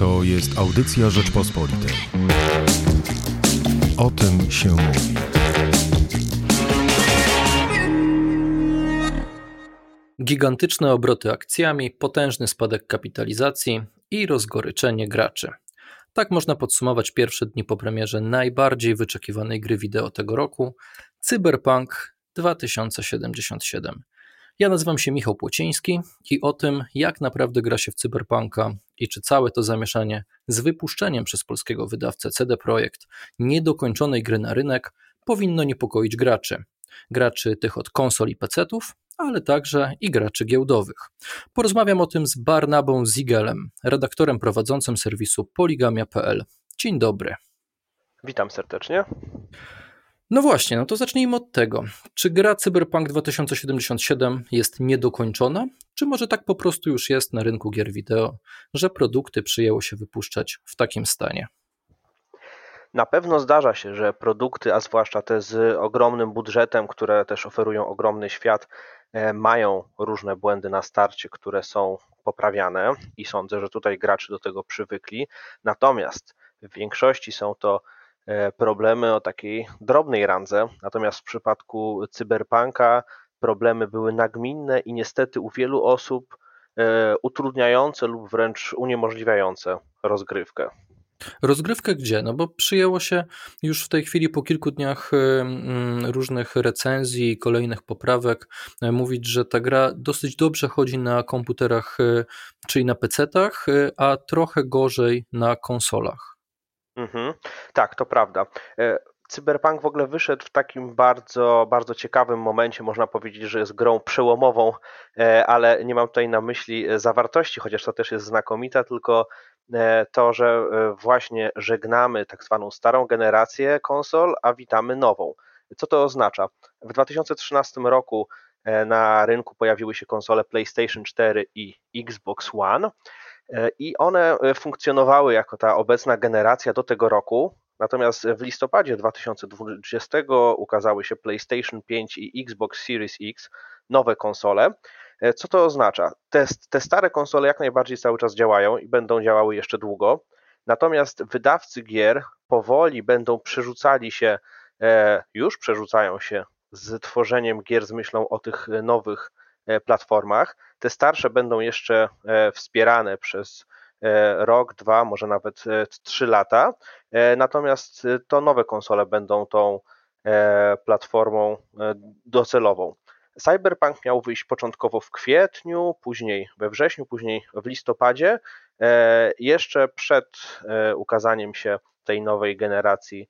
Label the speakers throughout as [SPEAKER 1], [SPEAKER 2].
[SPEAKER 1] To jest audycja Rzeczpospolitej. O tym się mówi.
[SPEAKER 2] Gigantyczne obroty akcjami, potężny spadek kapitalizacji i rozgoryczenie graczy. Tak można podsumować pierwsze dni po premierze najbardziej wyczekiwanej gry wideo tego roku Cyberpunk 2077. Ja nazywam się Michał Płociński i o tym, jak naprawdę gra się w Cyberpunka i czy całe to zamieszanie z wypuszczeniem przez polskiego wydawcę CD Projekt niedokończonej gry na rynek powinno niepokoić graczy. Graczy tych od konsol i pecetów, ale także i graczy giełdowych. Porozmawiam o tym z Barnabą Zigelem, redaktorem prowadzącym serwisu poligamia.pl. Dzień dobry.
[SPEAKER 3] Witam serdecznie.
[SPEAKER 2] No właśnie, no to zacznijmy od tego. Czy gra Cyberpunk 2077 jest niedokończona, czy może tak po prostu już jest na rynku gier wideo, że produkty przyjęło się wypuszczać w takim stanie?
[SPEAKER 3] Na pewno zdarza się, że produkty, a zwłaszcza te z ogromnym budżetem, które też oferują ogromny świat, e, mają różne błędy na starcie, które są poprawiane i sądzę, że tutaj gracze do tego przywykli. Natomiast w większości są to problemy o takiej drobnej randze, natomiast w przypadku cyberpunka problemy były nagminne i niestety u wielu osób e, utrudniające lub wręcz uniemożliwiające rozgrywkę.
[SPEAKER 2] Rozgrywkę gdzie? No bo przyjęło się już w tej chwili po kilku dniach e, różnych recenzji i kolejnych poprawek mówić, że ta gra dosyć dobrze chodzi na komputerach, czyli na PC-tach, a trochę gorzej na konsolach.
[SPEAKER 3] Mhm. Tak, to prawda. E, Cyberpunk w ogóle wyszedł w takim bardzo, bardzo ciekawym momencie. Można powiedzieć, że jest grą przełomową, e, ale nie mam tutaj na myśli e, zawartości, chociaż to też jest znakomita, tylko to, że właśnie żegnamy tak zwaną starą generację konsol, a witamy nową. Co to oznacza? W 2013 roku na rynku pojawiły się konsole PlayStation 4 i Xbox One. E, i one e, funkcjonowały jako ta obecna generacja do tego roku. Natomiast w listopadzie 2020 ukazały się PlayStation 5 i Xbox Series X, nowe konsole. E, co to oznacza? Te, te stare konsole jak najbardziej cały czas działają i będą działały jeszcze długo. Natomiast wydawcy gier powoli będą przerzucali się, już przerzucają się z tworzeniem gier z myślą o tych nowych E, platformach. Te starsze będą jeszcze e, wspierane przez e, rok, dwa, może nawet trzy lata. Natomiast to nowe konsole będą tą platformą docelową. Cyberpunk miał wyjść początkowo w kwietniu, później we wrześniu, później w listopadzie. Jeszcze przed ukazaniem się tej nowej generacji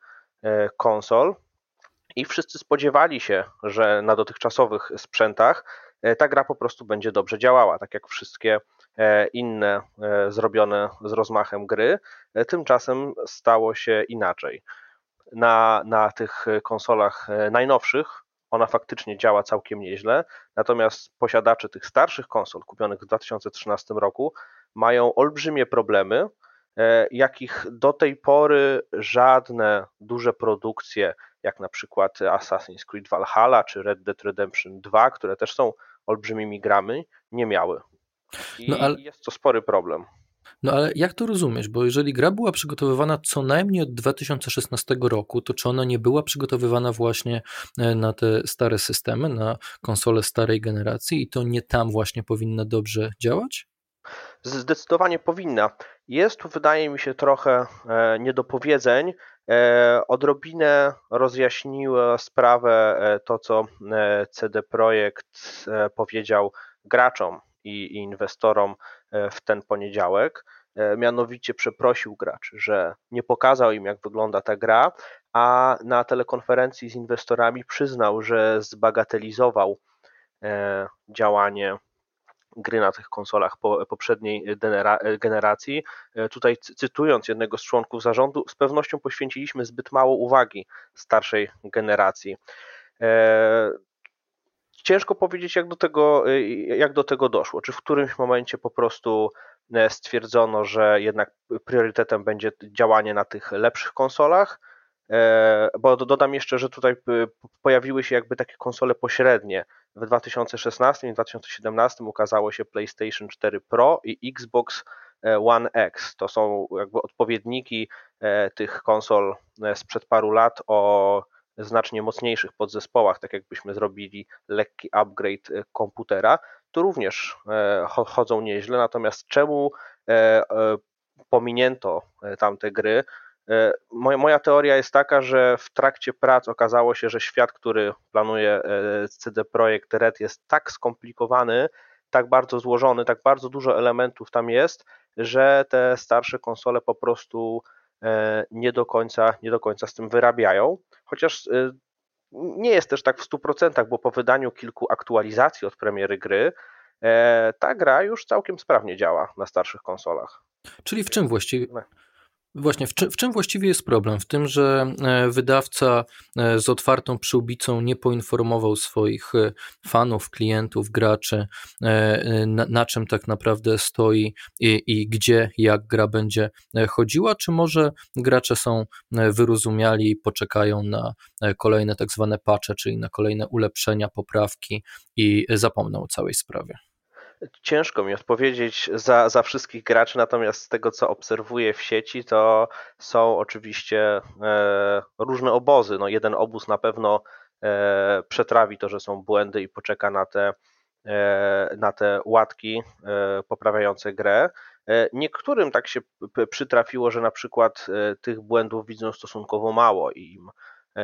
[SPEAKER 3] konsol. I wszyscy spodziewali się, że na dotychczasowych sprzętach E, ta gra po prostu będzie dobrze działała, tak jak wszystkie e, inne e, zrobione z rozmachem gry. Tymczasem stało się inaczej. Na, na tych konsolach najnowszych ona faktycznie działa całkiem nieźle, natomiast posiadacze tych starszych konsol kupionych w 2013 roku mają olbrzymie problemy, jakich do tej pory żadne duże produkcje, jak na przykład Assassin's Creed Valhalla czy Red Dead Redemption 2, które też są olbrzymimi grami, nie miały. I no, ale... jest to spory problem.
[SPEAKER 2] No ale jak to rozumiesz? Bo jeżeli gra była przygotowywana co najmniej od 2016 roku, to czy ona nie była przygotowywana właśnie e, na te stare systemy, na konsole starej generacji i to nie tam właśnie powinna dobrze działać?
[SPEAKER 3] Zdecydowanie powinna. Jest tu, wydaje mi się, trochę e, niedopowiedzeń. E, odrobinę rozjaśniło sprawę e, to, co CD Projekt powiedział graczom i inwestorom w ten poniedziałek. Mianowicie przeprosił graczy, że nie pokazał im, jak wygląda ta gra, a na telekonferencji z inwestorami przyznał, że zbagatelizował działanie gry na tych konsolach poprzedniej generacji. E, tutaj cytując jednego z członków zarządu, z pewnością poświęciliśmy zbyt mało uwagi starszej generacji. E, ciężko powiedzieć, jak do tego, e, jak do tego doszło. Czy w którymś momencie po prostu stwierdzono, że jednak priorytetem będzie działanie na tych lepszych konsolach, bo dodam jeszcze, że tutaj pojawiły się jakby takie konsole pośrednie, w 2016 i 2017 ukazało się PlayStation 4 Pro i Xbox One X. To są jakby odpowiedniki tych konsol sprzed paru lat o znacznie mocniejszych podzespołach, tak jakbyśmy zrobili lekki upgrade komputera, to również chodzą nieźle. Natomiast czemu pominięto tamte gry? E, moja teoria jest taka, że w trakcie prac okazało się, że świat, który planuje e, CD Projekt Red jest tak skomplikowany, tak bardzo złożony, tak bardzo dużo elementów tam jest, że te starsze konsole po prostu e, nie do końca, nie do końca z tym wyrabiają. Chociaż nie jest też tak w 100%, bo po wydaniu kilku aktualizacji od premiery gry, ta gra już całkiem sprawnie działa na starszych konsolach.
[SPEAKER 2] Czyli w czym właściwie, Właśnie, w, czy, w, czym właściwie jest problem? W tym, że e, wydawca e, z otwartą przyłbicą nie poinformował swoich e, fanów, klientów, graczy, na, na czym tak naprawdę stoi i, i, gdzie, jak gra będzie chodziła, czy może gracze są wyrozumiali i poczekają na kolejne tak zwane patche, czyli na kolejne ulepszenia, poprawki i zapomną o całej sprawie?
[SPEAKER 3] Ciężko mi odpowiedzieć za, za wszystkich graczy, natomiast z tego co obserwuję w sieci, to są oczywiście e, różne obozy. No, jeden obóz na pewno e, przetrawi to, że są błędy i poczeka na te, e, na te łatki e, poprawiające grę. E, niektórym tak się przytrafiło, że na przykład e, tych błędów widzą stosunkowo mało i im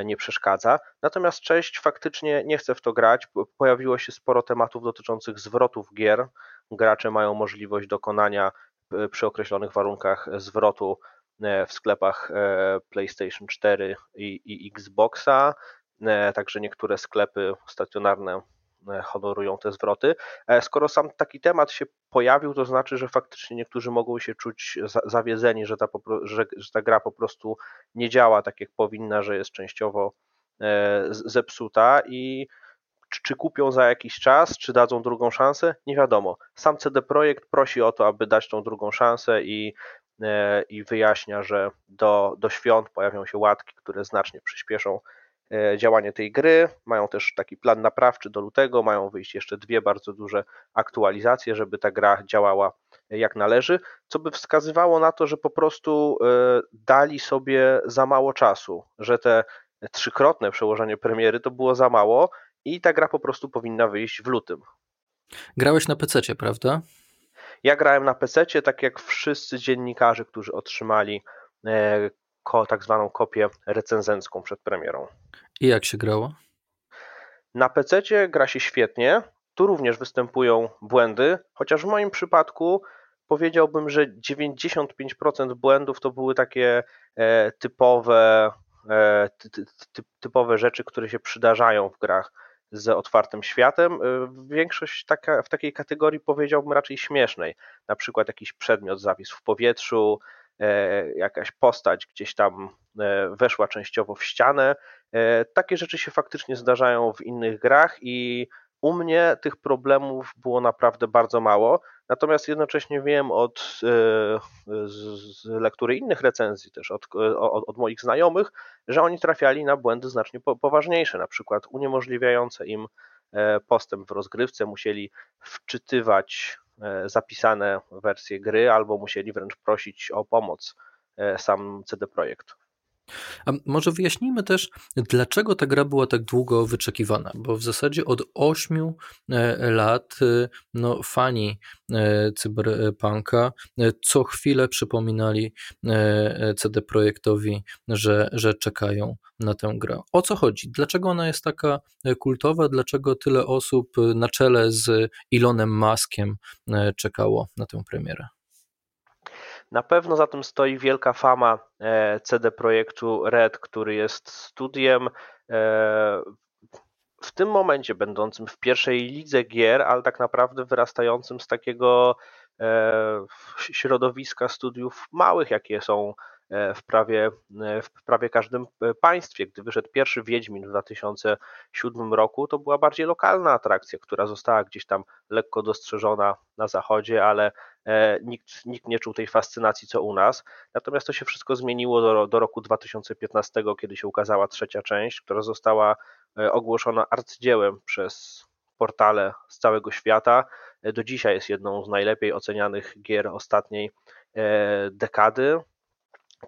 [SPEAKER 3] nie przeszkadza. Natomiast cześć faktycznie nie chce w to grać. Pojawiło się sporo tematów dotyczących zwrotów gier. Gracze mają możliwość dokonania e, przy określonych warunkach zwrotu e, w sklepach PlayStation 4 i, i Xboxa. Także niektóre sklepy stacjonarne E, honorują te zwroty. E, skoro sam taki temat się pojawił, to znaczy, że faktycznie niektórzy mogą się czuć zawiedzeni, że ta, że, że ta gra po prostu nie działa tak jak powinna, że jest częściowo e, zepsuta i czy, czy, kupią za jakiś czas, czy dadzą drugą szansę, nie wiadomo. Sam CD Projekt prosi o to, aby dać tą drugą szansę i, i wyjaśnia, że do, do świąt pojawią się łatki, które znacznie przyspieszą E, działanie tej gry. Mają też taki plan naprawczy do lutego, mają wyjść jeszcze dwie bardzo duże aktualizacje, żeby ta gra działała jak należy, co by wskazywało na to, że po prostu e, dali sobie za mało czasu, że te trzykrotne przełożenie premiery to było za mało i ta gra po prostu powinna wyjść w lutym.
[SPEAKER 2] Grałeś na PC, prawda?
[SPEAKER 3] Ja grałem na PC, tak jak wszyscy dziennikarze, którzy otrzymali e, tak zwaną kopię recenzencką przed premierą.
[SPEAKER 2] I jak się grało?
[SPEAKER 3] Na PC gra się świetnie. Tu również występują błędy, chociaż w moim przypadku powiedziałbym, że 95% błędów to były takie e, typowe, e, typowe rzeczy, które się przydarzają w grach z otwartym światem. E, większość taka, w takiej kategorii powiedziałbym raczej śmiesznej. Na przykład jakiś przedmiot zawisł w powietrzu, jakaś postać gdzieś tam e, weszła częściowo w ścianę. E, takie rzeczy się faktycznie zdarzają w innych grach i u mnie tych problemów było naprawdę bardzo mało, natomiast jednocześnie wiem od z lektury innych recenzji, też od, od, od, moich znajomych, że oni trafiali na błędy znacznie poważniejsze, na przykład uniemożliwiające im postęp w rozgrywce, musieli wczytywać E, zapisane wersje gry, albo musieli wręcz prosić o pomoc e, sam CD Projekt.
[SPEAKER 2] A może wyjaśnijmy też, dlaczego ta gra była tak długo wyczekiwana, bo w zasadzie od 8 e, lat no, fani cyberpunka co chwilę przypominali CD Projektowi, że, że czekają na tę grę. O co chodzi? Dlaczego ona jest taka kultowa? Dlaczego tyle osób na czele z Elonem Muskiem czekało na tę premierę?
[SPEAKER 3] Na pewno za tym stoi wielka fama e, CD Projektu Red, który jest studiem e, w tym momencie będącym w pierwszej lidze gier, ale tak naprawdę wyrastającym z takiego e, środowiska studiów małych, jakie są w prawie, e, w prawie każdym e, państwie. Gdy wyszedł pierwszy Wiedźmin w 2007 roku, to była bardziej lokalna atrakcja, która została gdzieś tam lekko dostrzeżona na zachodzie, ale nikt, nikt nie czuł tej fascynacji co u nas. Natomiast to się wszystko zmieniło do, do roku 2015, kiedy się ukazała trzecia część, która została ogłoszona arcydziełem przez portale z całego świata. Do dzisiaj jest jedną z najlepiej ocenianych gier ostatniej dekady.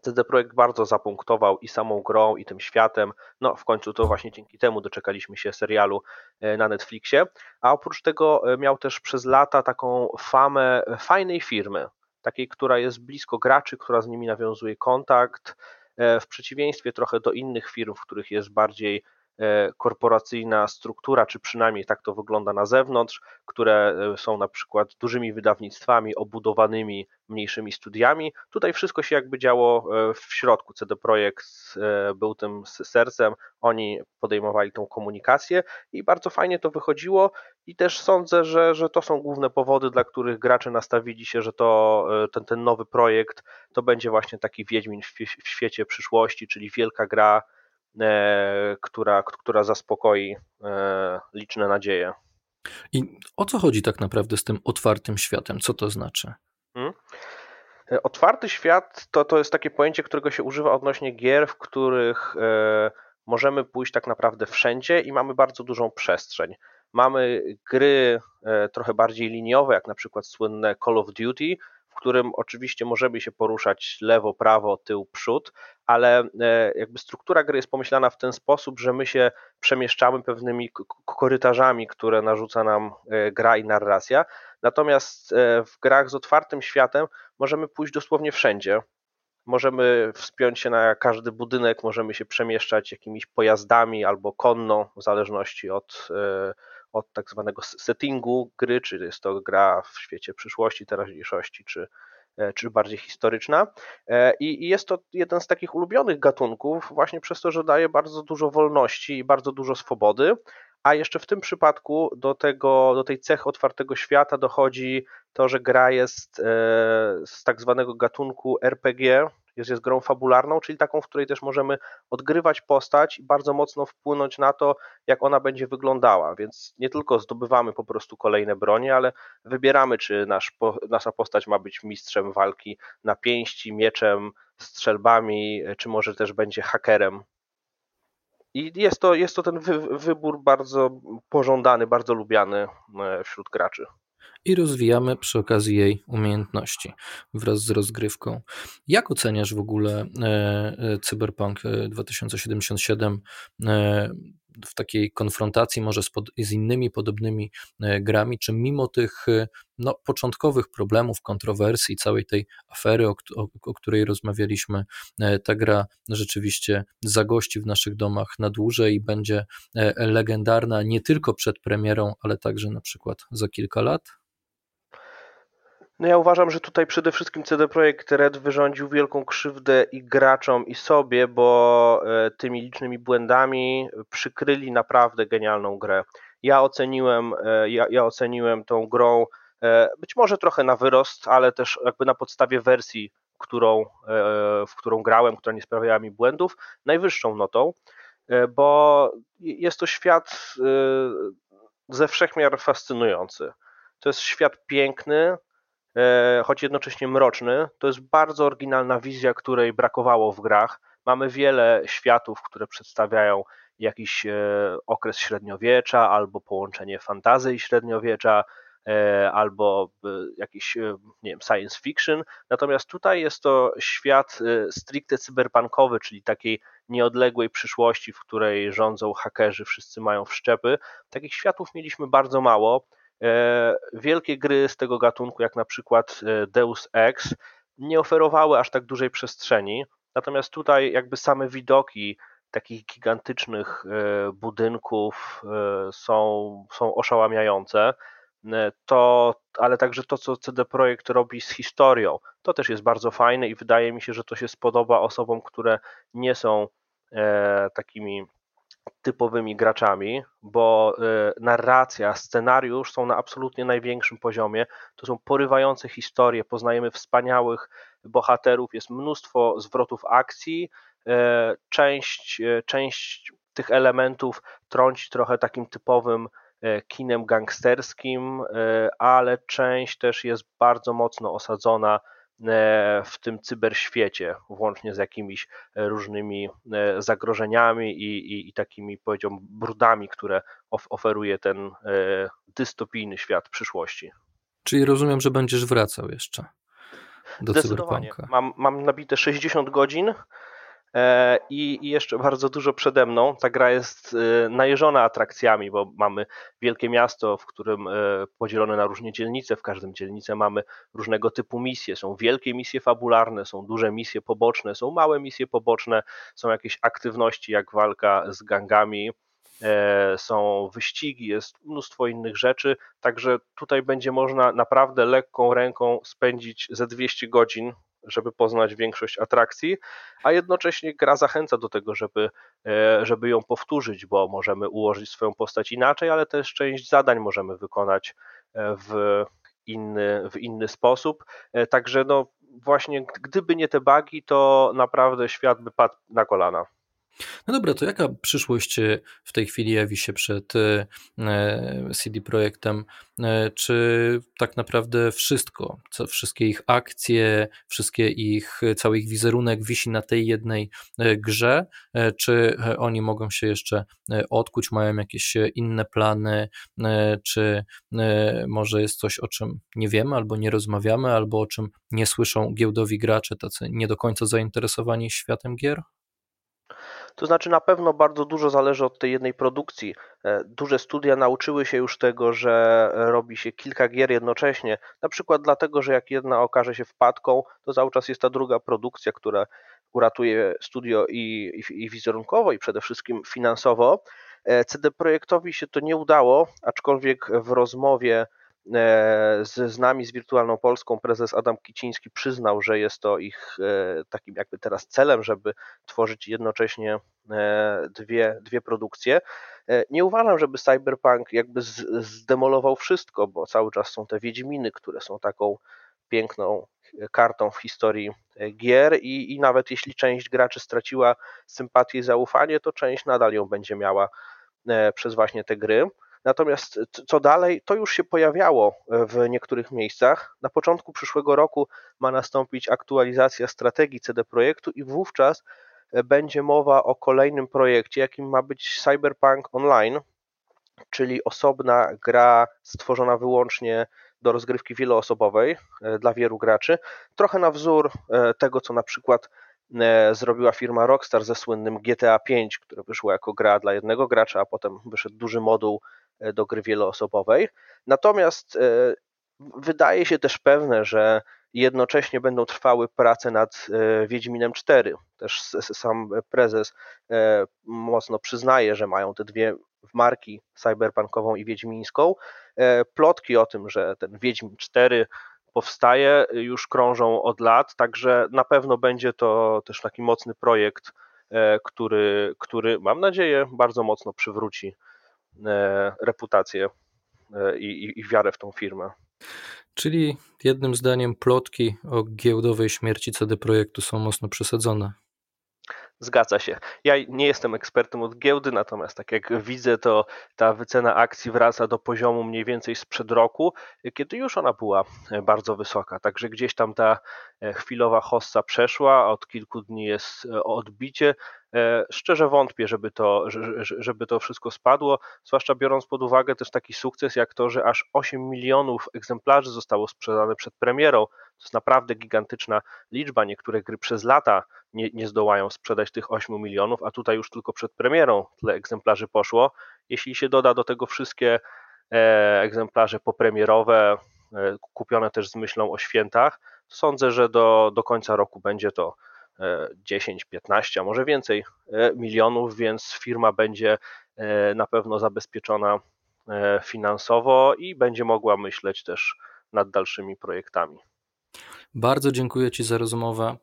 [SPEAKER 3] CD Projekt bardzo zapunktował i samą grą, i tym światem. No, w końcu to właśnie dzięki temu doczekaliśmy się serialu e, na Netflixie. A oprócz tego e, miał też przez lata taką famę fajnej firmy, takiej, która jest blisko graczy, która z nimi nawiązuje kontakt. E, w przeciwieństwie trochę do innych firm, w których jest bardziej korporacyjna struktura, czy przynajmniej tak to wygląda na zewnątrz, które e, są na przykład dużymi wydawnictwami obudowanymi mniejszymi studiami. Tutaj wszystko się jakby działo e, w środku. CD Projekt był tym sercem, oni podejmowali tą komunikację i bardzo fajnie to wychodziło i też sądzę, że, że to są główne powody, dla których gracze nastawili się, że to ten, ten nowy projekt to będzie właśnie taki Wiedźmin w, w świecie przyszłości, czyli wielka gra, E, która, która zaspokoi e, liczne nadzieje.
[SPEAKER 2] I o co chodzi tak naprawdę z tym otwartym światem? Co to znaczy? Hmm?
[SPEAKER 3] E, otwarty świat to, to jest takie pojęcie, którego się używa odnośnie gier, w których możemy pójść tak naprawdę wszędzie i mamy bardzo dużą przestrzeń. Mamy gry trochę bardziej liniowe, jak na przykład słynne Call of Duty, którym oczywiście możemy się poruszać lewo, prawo, tył, przód, ale e, jakby struktura gry jest pomyślana w ten sposób, że my się przemieszczamy pewnymi korytarzami, które narzuca nam e, gra i narracja. Natomiast e, w grach z otwartym światem możemy pójść dosłownie wszędzie. Możemy wspiąć się na każdy budynek, możemy się przemieszczać jakimiś pojazdami albo konno, w zależności od od tak zwanego settingu gry, czy jest to gra w świecie przyszłości, teraźniejszości, czy, e, czy bardziej historyczna. E, I jest to jeden z takich ulubionych gatunków, właśnie przez to, że daje bardzo dużo wolności i bardzo dużo swobody. A jeszcze w tym przypadku do, tego, do tej cechy otwartego świata dochodzi to, że gra jest e, z tak zwanego gatunku RPG, jest, jest grą fabularną, czyli taką, w której też możemy odgrywać postać i bardzo mocno wpłynąć na to, jak ona będzie wyglądała. Więc nie tylko zdobywamy po prostu kolejne bronie, ale wybieramy, czy nasz, nasza postać ma być mistrzem walki na pięści, mieczem, strzelbami, czy może też będzie hakerem. I jest to, jest to ten wy, wybór bardzo pożądany, bardzo lubiany e, wśród graczy
[SPEAKER 2] i rozwijamy przy okazji jej umiejętności wraz z rozgrywką. Jak oceniasz w ogóle e, e, Cyberpunk 2077 e, w takiej konfrontacji może z, pod, z, innymi podobnymi grami, czy mimo tych no, początkowych problemów, kontrowersji, całej tej afery, o, o, o, której rozmawialiśmy, ta gra rzeczywiście zagości w naszych domach na dłużej i będzie legendarna nie tylko przed premierą, ale także na przykład za kilka lat?
[SPEAKER 3] No ja uważam, że tutaj przede wszystkim CD Projekt Red wyrządził wielką krzywdę i graczom i sobie, bo e, tymi licznymi błędami przykryli naprawdę genialną grę. Ja oceniłem, e, ja, ja oceniłem tą grą e, być może trochę na wyrost, ale też jakby na podstawie wersji, którą, w którą grałem, która nie sprawiała mi błędów, najwyższą notą, bo jest to świat ze wszechmiar fascynujący. To jest świat piękny, choć jednocześnie mroczny. To jest bardzo oryginalna wizja, której brakowało w grach. Mamy wiele światów, które przedstawiają jakiś e, okres średniowiecza albo połączenie fantazji i średniowiecza, e, albo jakiś nie wiem, science fiction. Natomiast tutaj jest to świat stricte cyberpunkowy, czyli takiej nieodległej przyszłości, w której rządzą hakerzy, wszyscy mają wszczepy. Takich światów mieliśmy bardzo mało. E, wielkie gry z tego gatunku, jak na przykład e, Deus Ex, nie oferowały aż tak dużej przestrzeni. Natomiast tutaj jakby same widoki takich gigantycznych e, budynków są, są oszałamiające. To, ale także to, co CD Projekt robi z historią, to też jest bardzo fajne i wydaje mi się, że to się spodoba osobom, które nie są takimi typowymi graczami, bo y, narracja, scenariusz są na absolutnie największym poziomie. To są porywające historie, poznajemy wspaniałych bohaterów, jest mnóstwo zwrotów akcji. Y, część, y, część tych elementów trąci trochę takim typowym kinem gangsterskim, ale część też jest bardzo mocno osadzona w tym cyberświecie, włącznie z jakimiś różnymi zagrożeniami i, i, i takimi, powiedziałbym, brudami, które oferuje ten dystopijny świat przyszłości.
[SPEAKER 2] Czyli rozumiem, że będziesz wracał jeszcze do Cyberpunka.
[SPEAKER 3] Mam, mam nabite 60 godzin e, i, i jeszcze bardzo dużo przede mną. Ta gra jest e, najeżona atrakcjami, bo mamy wielkie miasto, w którym e, podzielone na różne dzielnice. W każdym dzielnicy mamy różnego typu misje. Są wielkie misje fabularne, są duże misje poboczne, są małe misje poboczne, są jakieś aktywności jak walka z gangami E, są wyścigi, jest mnóstwo innych rzeczy, także tutaj będzie można naprawdę lekką ręką spędzić ze 200 godzin, żeby poznać większość atrakcji, a jednocześnie gra zachęca do tego, żeby, e, żeby ją powtórzyć, bo możemy ułożyć swoją postać inaczej, ale też część zadań możemy wykonać e, w inny, w inny sposób. Także no właśnie gdyby nie te bugi, to naprawdę świat by padł na kolana.
[SPEAKER 2] No dobra, to jaka przyszłość e, w tej chwili jawi się przed e, CD Projektem? E, czy tak naprawdę wszystko, wszystkie ich akcje, wszystkie ich, cały ich wizerunek wisi na tej jednej grze, czy oni mogą się jeszcze odkuć, mają jakieś inne plany, czy może jest coś, o czym nie wiemy, albo nie rozmawiamy, albo o czym nie słyszą giełdowi gracze, tacy nie do końca zainteresowani światem gier?
[SPEAKER 3] To znaczy na pewno bardzo dużo zależy od tej jednej produkcji. E, duże studia nauczyły się już tego, że robi się kilka gier jednocześnie, na przykład dlatego, że jak jedna okaże się wpadką, to cały czas jest ta druga produkcja, która uratuje studio i, i, i wizerunkowo, i przede wszystkim finansowo. E, CD Projektowi się to nie udało, aczkolwiek w rozmowie E, z, z nami, z Wirtualną Polską, prezes Adam Kiciński przyznał, że jest to ich e, takim jakby teraz celem, żeby tworzyć jednocześnie e, dwie, dwie produkcje. Nie uważam, żeby Cyberpunk jakby zdemolował wszystko, bo cały czas są te Wiedźminy, które są taką piękną kartą w historii gier i, i nawet jeśli część graczy straciła sympatię i zaufanie, to część nadal ją będzie miała przez właśnie te gry. Natomiast co dalej, to już się pojawiało w niektórych miejscach. Na początku przyszłego roku ma nastąpić aktualizacja strategii CD Projektu i wówczas e, będzie mowa o kolejnym projekcie, jakim ma być Cyberpunk Online, czyli osobna gra stworzona wyłącznie do rozgrywki wieloosobowej e, dla wielu graczy, trochę na wzór e, tego, co na przykład zrobiła firma Rockstar ze słynnym GTA V, które wyszło jako gra dla jednego gracza, a potem wyszedł duży moduł E, do gry wieloosobowej. Natomiast e, wydaje się też pewne, że jednocześnie będą trwały prace nad e, Wiedźminem 4. Też sam prezes mocno przyznaje, że mają te dwie marki cyberpunkową i wiedźmińską. Plotki o tym, że ten Wiedźmin 4 powstaje, już krążą od lat, także na pewno będzie to też taki mocny projekt, który, który mam nadzieję bardzo mocno przywróci E, reputację e, i, i wiarę w tą firmę.
[SPEAKER 2] Czyli jednym zdaniem plotki o giełdowej śmierci CD Projektu są mocno przesadzone.
[SPEAKER 3] Zgadza się. Ja nie jestem ekspertem od giełdy, natomiast tak jak widzę, to ta wycena akcji wraca do poziomu mniej więcej sprzed roku, kiedy już ona była bardzo wysoka. Także gdzieś tam ta chwilowa hossa przeszła, od kilku dni jest odbicie. E, szczerze wątpię, żeby to, żeby to wszystko spadło, zwłaszcza biorąc pod uwagę też taki sukces jak to, że aż 8 milionów egzemplarzy zostało sprzedane przed premierą. To jest naprawdę gigantyczna liczba. Niektóre gry przez lata nie, nie zdołają sprzedać tych 8 milionów, a tutaj już tylko przed premierą tyle egzemplarzy poszło. Jeśli się doda do tego wszystkie e, egzemplarze popremierowe, e, kupione też z myślą o świętach, sądzę, że do, do końca roku będzie to 10, 15, a może więcej e, milionów, więc firma będzie e, na pewno zabezpieczona e, finansowo i będzie mogła myśleć też nad dalszymi projektami.
[SPEAKER 2] Bardzo dziękuję Ci za rozmowę.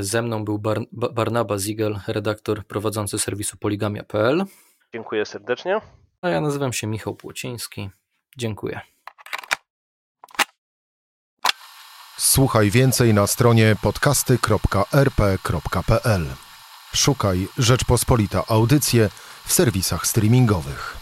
[SPEAKER 2] Ze mną był Bar Barnaba Ziegel, redaktor prowadzący serwisu poligamia.pl.
[SPEAKER 3] Dziękuję serdecznie.
[SPEAKER 2] A ja nazywam się Michał Płociński. Dziękuję.
[SPEAKER 1] Słuchaj więcej na stronie podcasty.rp.pl. Szukaj Rzeczpospolita Audycje w serwisach streamingowych.